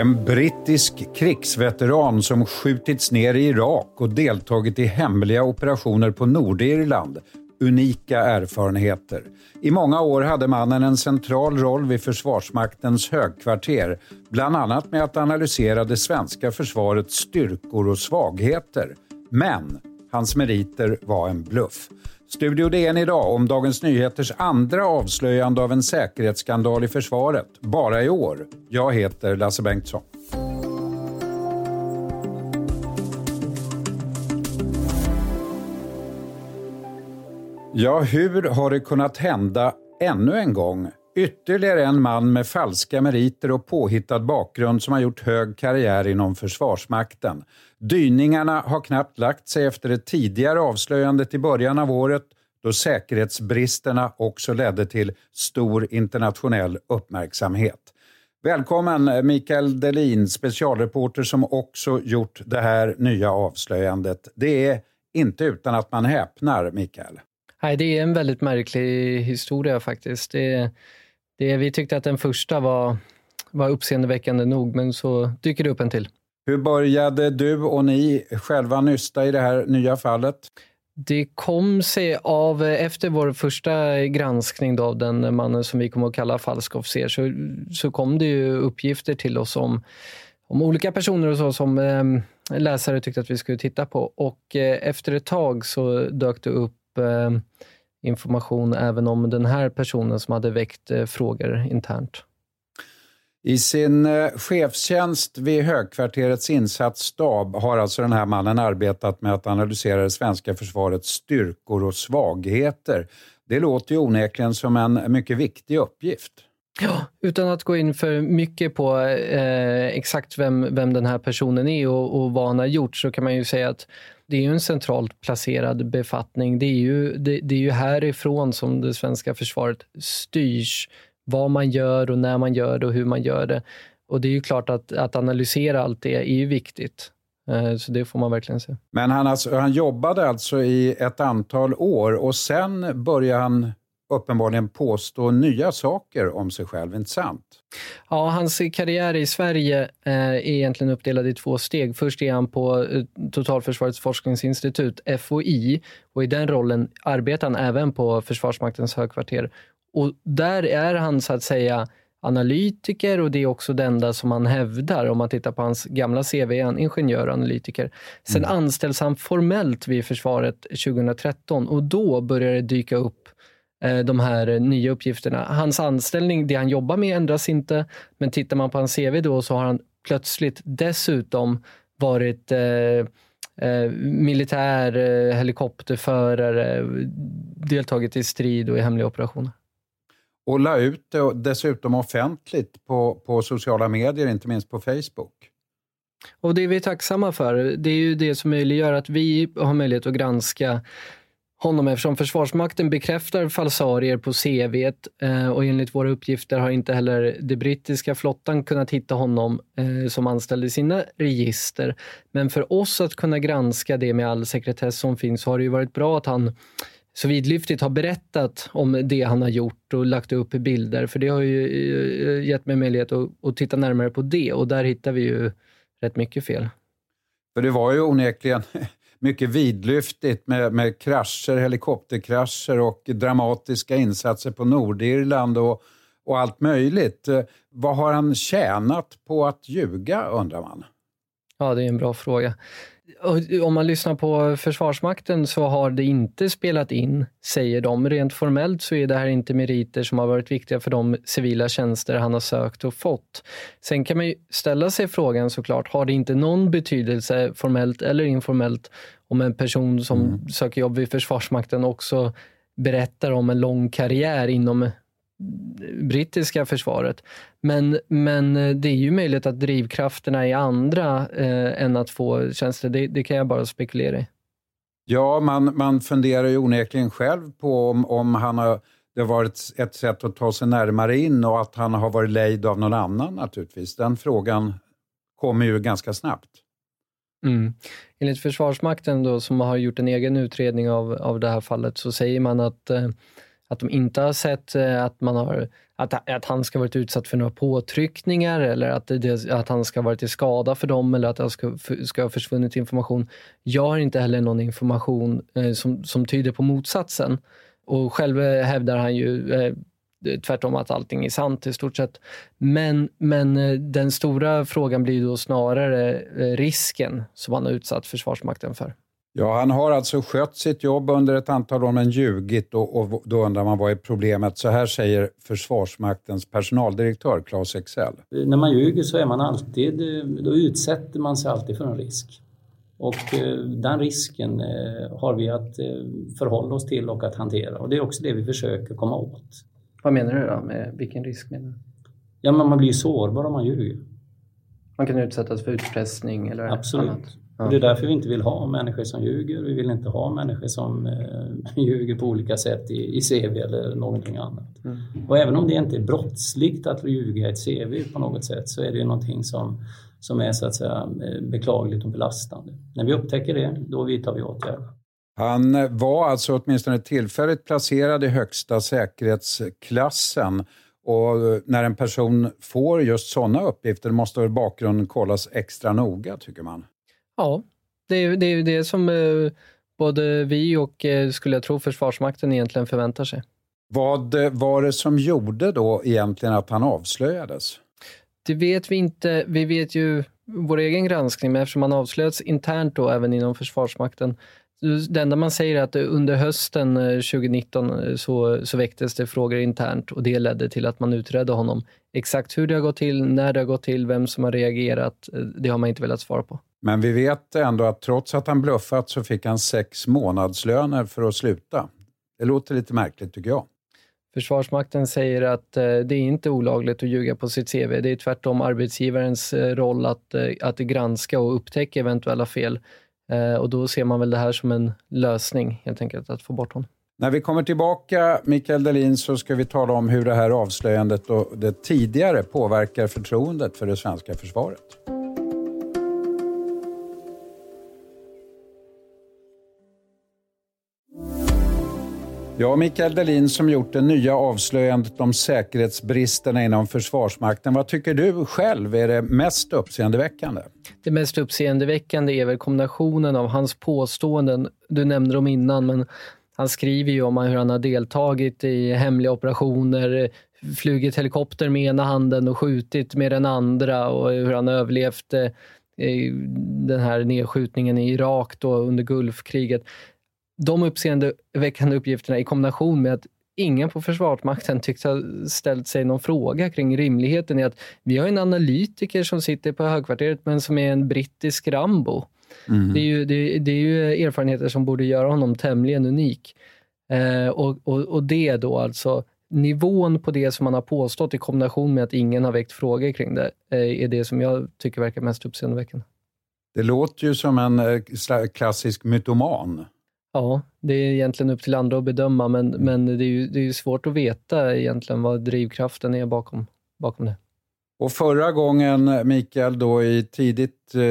En brittisk krigsveteran som skjutits ner i Irak och deltagit i hemliga operationer på Nordirland. Unika erfarenheter. I många år hade mannen en central roll vid Försvarsmaktens högkvarter, bland annat med att analysera det svenska försvarets styrkor och svagheter. Men hans meriter var en bluff. Studio DN idag om Dagens Nyheters andra avslöjande av en säkerhetsskandal i försvaret, bara i år. Jag heter Lasse Bengtsson. Ja, hur har det kunnat hända ännu en gång? Ytterligare en man med falska meriter och påhittad bakgrund som har gjort hög karriär inom Försvarsmakten. Dyningarna har knappt lagt sig efter det tidigare avslöjandet i början av året då säkerhetsbristerna också ledde till stor internationell uppmärksamhet. Välkommen Mikael Delin, specialreporter som också gjort det här nya avslöjandet. Det är inte utan att man häpnar, Mikael. Nej, det är en väldigt märklig historia faktiskt. Det, det, vi tyckte att den första var, var uppseendeväckande nog, men så dyker det upp en till. Hur började du och ni själva nysta i det här nya fallet? Det kom sig av, efter vår första granskning då, av den mannen som vi kommer att kalla falsk officer, så, så kom det ju uppgifter till oss om, om olika personer och så som eh, läsare tyckte att vi skulle titta på. Och eh, efter ett tag så dök det upp eh, information även om den här personen som hade väckt eh, frågor internt. I sin eh, chefstjänst vid högkvarterets insatsstab har alltså den här mannen arbetat med att analysera det svenska försvarets styrkor och svagheter. Det låter ju onekligen som en mycket viktig uppgift. Ja, utan att gå in för mycket på eh, exakt vem, vem den här personen är och, och, vad han har gjort så kan man ju säga att det är ju en centralt placerad befattning. Det är ju, det, det är ju härifrån som det svenska försvaret styrs vad man gör och när man gör det och hur man gör det. Och det är ju klart att, att analysera allt det är ju viktigt. Eh, så det får man verkligen se. Men han, alltså, han jobbade alltså i ett antal år och sen började han uppenbarligen påstå nya saker om sig själv, inte sant? Ja, hans karriär i Sverige eh, är egentligen uppdelad i två steg. Först är han på eh, Totalförsvarets forskningsinstitut, FOI, och i den rollen arbetar han även på Försvarsmaktens högkvarter. Och där är han så att säga analytiker och det är också det enda som han hävdar. Om man tittar på hans gamla CV är han ingenjör och analytiker. Sen mm. anställs han formellt vid försvaret 2013 och då börjar det dyka upp de här nya uppgifterna. Hans anställning, det han jobbar med ändras inte, men tittar man på hans CV då så har han plötsligt dessutom varit eh, Eh, militär, eh, helikopterförare, deltagit i strid och i hemliga operationer och la ut det dessutom offentligt på, på sociala medier, inte minst på Facebook. Och Det är vi tacksamma för. Det är ju det som möjliggör att vi har möjlighet att granska honom eftersom Försvarsmakten bekräftar falsarier på CV eh, och enligt våra uppgifter har inte heller den brittiska flottan kunnat hitta honom eh, som anställd i sina register. Men för oss att kunna granska det med all sekretess som finns så har det ju varit bra att han så vidlyftigt har berättat om det han har gjort och lagt upp bilder. För det har ju eh, gett mig möjlighet att titta närmare på det och där hittar vi ju rätt mycket fel. För det var ju onekligen mycket vidlyftigt med, med krascher, helikopterkrascher och dramatiska insatser på Nordirland och, och allt möjligt. Eh, vad har han tjänat på att ljuga, undrar man? Ja, det är en bra fråga om man lyssnar på Försvarsmakten så har det inte spelat in, säger de. Rent formellt så är det här inte meriter som har varit viktiga för de civila tjänster han har sökt och fått. Sen kan man ju ställa sig frågan såklart, har det inte någon betydelse formellt eller informellt om en person som mm. söker jobb vid Försvarsmakten också berättar om en lång karriär inom brittiska försvaret. Men, men eh, det är ju möjligt att drivkrafterna är andra eh, än att få tjänster. Det, det, kan jag bara spekulera i. Ja, man, man funderar ju onekligen själv på om, om han har, det har varit ett sätt att ta sig närmare in och att han har varit lejd av någon annan naturligtvis. Den frågan kommer ju ganska snabbt. Mm. Enligt Försvarsmakten då, som har gjort en egen utredning av, av det här fallet så säger man att eh, att de inte har sett eh, att, man har, att, att han ska ha varit utsatt för några påtryckningar eller att, det, att han ska ha varit till skada för dem eller att det ska, ska ha försvunnit information. Jag har inte heller någon information eh, som, som tyder på motsatsen. Och själv eh, hävdar han ju eh, tvärtom att allting är sant i stort sett. Men, men eh, den stora frågan blir då snarare eh, risken som han har utsatt Försvarsmakten för. Ja, han har alltså skött sitt jobb under ett antal år men ljugit och, och då undrar man vad är problemet? Så här säger Försvarsmaktens personaldirektör Claes Excel. När man ljuger så är man alltid, då utsätter man sig alltid för en risk. Och eh, den risken har vi att förhålla oss till och att hantera och det är också det vi försöker komma åt. Vad menar du då? Med vilken risk menar du? Ja, men man blir sårbar om man ljuger. Man kan utsättas för utpressning eller Absolut. annat? Ja. Och det är därför vi inte vill ha människor som ljuger. Vi vill inte ha människor som eh, ljuger på olika sätt i, i CV eller någonting annat. Mm. Och även om det inte är brottsligt att ljuga i ett CV på något sätt så är det någonting som, som är så att säga eh, beklagligt och belastande. När vi upptäcker det, då vidtar vi åtgärder. Han var alltså åtminstone tillfälligt placerad i högsta säkerhetsklassen och när en person får just sådana uppgifter måste bakgrunden kollas extra noga, tycker man. Ja, det är det, är det som eh, både vi och, eh, skulle jag tro, Försvarsmakten egentligen förväntar sig. Vad var det som gjorde då egentligen att han avslöjades? Det vet vi inte. Vi vet ju vår egen granskning, men eftersom han avslöjats internt då även inom Försvarsmakten det enda man säger är att under hösten eh, 2019 eh, så, så väcktes det frågor internt och det ledde till att man utredde honom. Exakt hur det har gått till, när det har gått till, vem som har reagerat, eh, det har man inte velat svara på. Men vi vet ändå att trots att han bluffat så fick han sex månadslöner för att sluta. Det låter lite märkligt tycker jag. Försvarsmakten säger att eh, det är inte olagligt att ljuga på sitt CV. Det är tvärtom arbetsgivarens eh, roll att, eh, att granska och upptäcka eventuella fel. Och då ser man väl det här som en lösning, helt enkelt, att få bort honom. När vi kommer tillbaka, Mikael Delin, så ska vi tala om hur det här avslöjandet och det tidigare påverkar förtroendet för det svenska försvaret. Ja, Mikael Delin som gjort det nya avslöjandet om säkerhetsbristerna inom Försvarsmakten. Vad tycker du själv är det mest uppseendeväckande? Det mest uppseendeväckande är väl kombinationen av hans påståenden. Du nämnde dem innan, men han skriver ju om hur han har deltagit i hemliga operationer, flugit helikopter med ena handen och skjutit med den andra och hur han överlevt eh, den här nedskjutningen i Irak då under Gulfkriget de uppseendeväckande uppgifterna i kombination med att ingen på Försvarsmakten tycks ha ställt sig någon fråga kring rimligheten i att vi har en analytiker som sitter på högkvarteret men som är en brittisk Rambo. Mm. Det, är ju, det, det, är ju erfarenheter som borde göra honom tämligen unik. Eh, och, och, och det då alltså, nivån på det som man har påstått i kombination med att ingen har väckt frågor kring det, eh, är det som jag tycker verkar mest uppseendeväckande. Det låter ju som en eh, klassisk mytoman. Ja, det är egentligen upp till andra att bedöma, men, men det är ju det är svårt att veta egentligen vad drivkraften är bakom, bakom det. Och förra gången, Mikael, då i tidigt eh,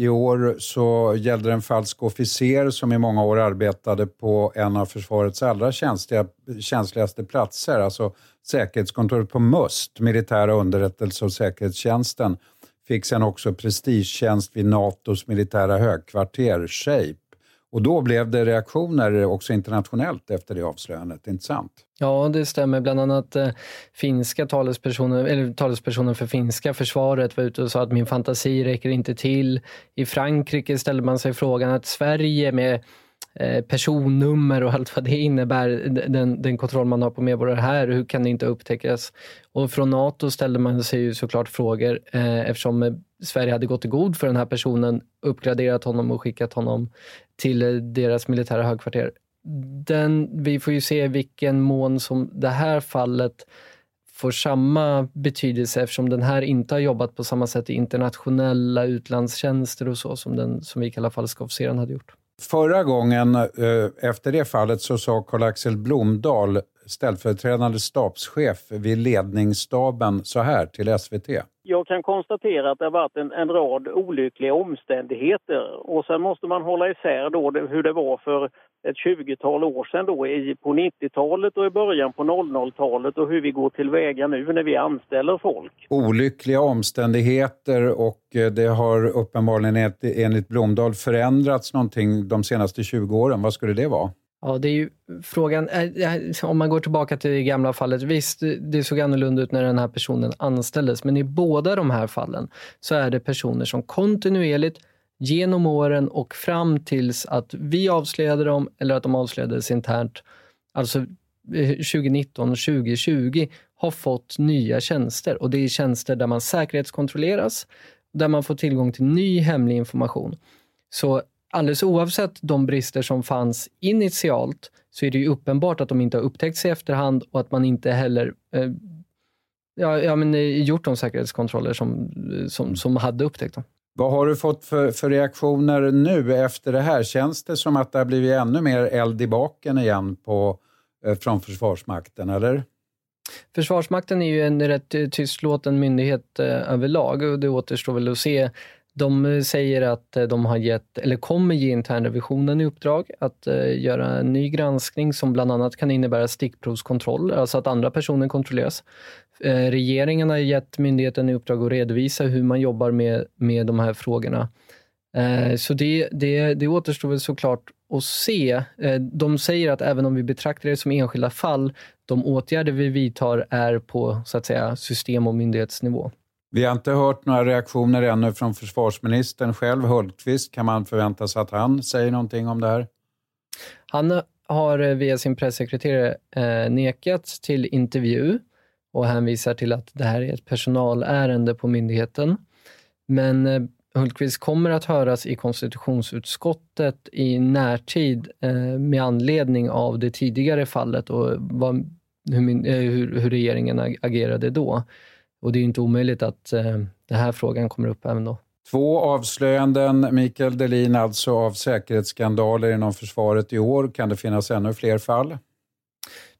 i år så gällde det en falsk officer som i många år arbetade på en av försvarets allra känsliga, känsligaste platser, alltså säkerhetskontoret på MUST, militära underrättelse och säkerhetstjänsten. Fick sen också prestigetjänst vid NATOs militära högkvarter, SHAPE. Och då blev det reaktioner också internationellt efter det avslöjandet, inte sant? Ja, det stämmer. Bland annat eh, finska talespersoner, eller talespersonen för finska försvaret var ute och sa att min fantasi räcker inte till. I Frankrike ställde man sig frågan att Sverige med eh, personnummer och allt vad det innebär, den, den kontroll man har på medborgare här, hur kan det inte upptäckas? Och från Nato ställde man sig ju såklart frågor eh, eftersom eh, Sverige hade gått i god för den här personen, uppgraderat honom och skickat honom till deras militära högkvarter. Den, vi får ju se vilken mån som det här fallet får samma betydelse eftersom den här inte har jobbat på samma sätt i internationella utlandstjänster och så som den som vi kallar falska officeren hade gjort. Förra gången eh, efter det fallet så sa Karl-Axel Blomdahl, ställföreträdande stabschef vid ledningsstaben, så här till SVT. Jag kan konstatera att det har varit en, en rad olyckliga omständigheter och sen måste man hålla isär då hur det var för ett 20-tal år sedan då på 90-talet och i början på 00-talet och hur vi går tillväga nu när vi anställer folk. Olyckliga omständigheter och eh, det har uppenbarligen enligt Blomdahl förändrats någonting de senaste 20 åren. Vad skulle det vara? Ja, det är ju frågan, eh, om man går tillbaka till det gamla fallet, visst det såg annorlunda ut när den här personen anställdes, men i båda de här fallen så är det personer som kontinuerligt genom åren och fram tills att vi avslöjade dem eller att de avslöjades internt, alltså 2019 och 2020, har fått nya tjänster. Och det är tjänster där man säkerhetskontrolleras, där man får tillgång till ny hemlig information. Så alldeles oavsett de brister som fanns initialt så är det ju uppenbart att de inte har upptäckts i efterhand och att man inte heller eh, ja, ja, men, eh, gjort de säkerhetskontroller som, eh, som, som hade upptäckt dem. Vad har du fått för, för, reaktioner nu efter det här? Känns det som att det har blivit ännu mer eld i baken igen på, eh, från Försvarsmakten, eller? Försvarsmakten är ju en rätt tystlåten myndighet eh, överlag och det återstår väl att se de eh, säger att eh, de har gett, eller kommer ge internrevisionen i uppdrag att eh, göra en ny granskning som bland annat kan innebära stickprovskontroll, alltså att andra personer kontrolleras. Regeringen har gett myndigheten i uppdrag att redovisa hur man jobbar med, med de här frågorna. Så det, det, det återstår väl såklart att se. De säger att även om vi betraktar det som enskilda fall, de åtgärder vi vidtar är på så att säga, system och myndighetsnivå. Vi har inte hört några reaktioner ännu från försvarsministern själv, Hultqvist. Kan man förvänta sig att han säger någonting om det här? Han har eh, via sin pressekreterare eh, nekat till intervju och hänvisar till att det här är ett personalärende på myndigheten. Men eh, Hultqvist kommer att höras i konstitutionsutskottet i närtid eh, med anledning av det tidigare fallet och vad, hur, eh, hur, hur regeringen agerade då. Och det är inte omöjligt att eh, den här frågan kommer upp även då. Två avslöjanden, Mikael Delin, alltså av säkerhetsskandaler inom försvaret i år. Kan det finnas ännu fler fall?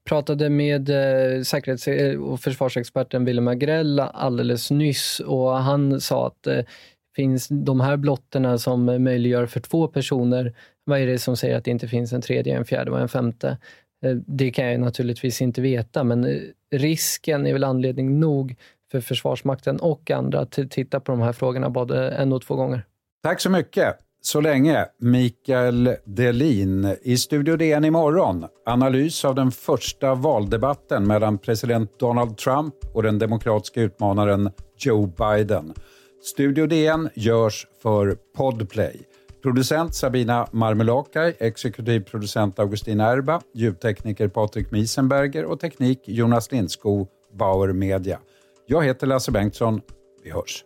pratade med eh, säkerhets och försvarsexperten Willem Agrell alldeles nyss och han sa att eh, finns de här blotterna som möjliggör för två personer. Vad är det som säger att det inte finns en tredje, en fjärde och en femte? Eh, det kan jag naturligtvis inte veta, men eh, risken är väl anledning nog för Försvarsmakten och andra att titta på de här frågorna både en och två gånger. Tack så mycket. Så länge, Mikael Delin. I Studio DN imorgon, analys av den första valdebatten mellan president Donald Trump och den demokratiska utmanaren Joe Biden. Studio DN görs för Podplay. Producent Sabina Marmelakai, exekutiv producent Augustin Erba, ljudtekniker Patrik Miesenberger och teknik Jonas Lindskog, Bauer Media. Jag heter Lasse Bengtsson. Vi hörs.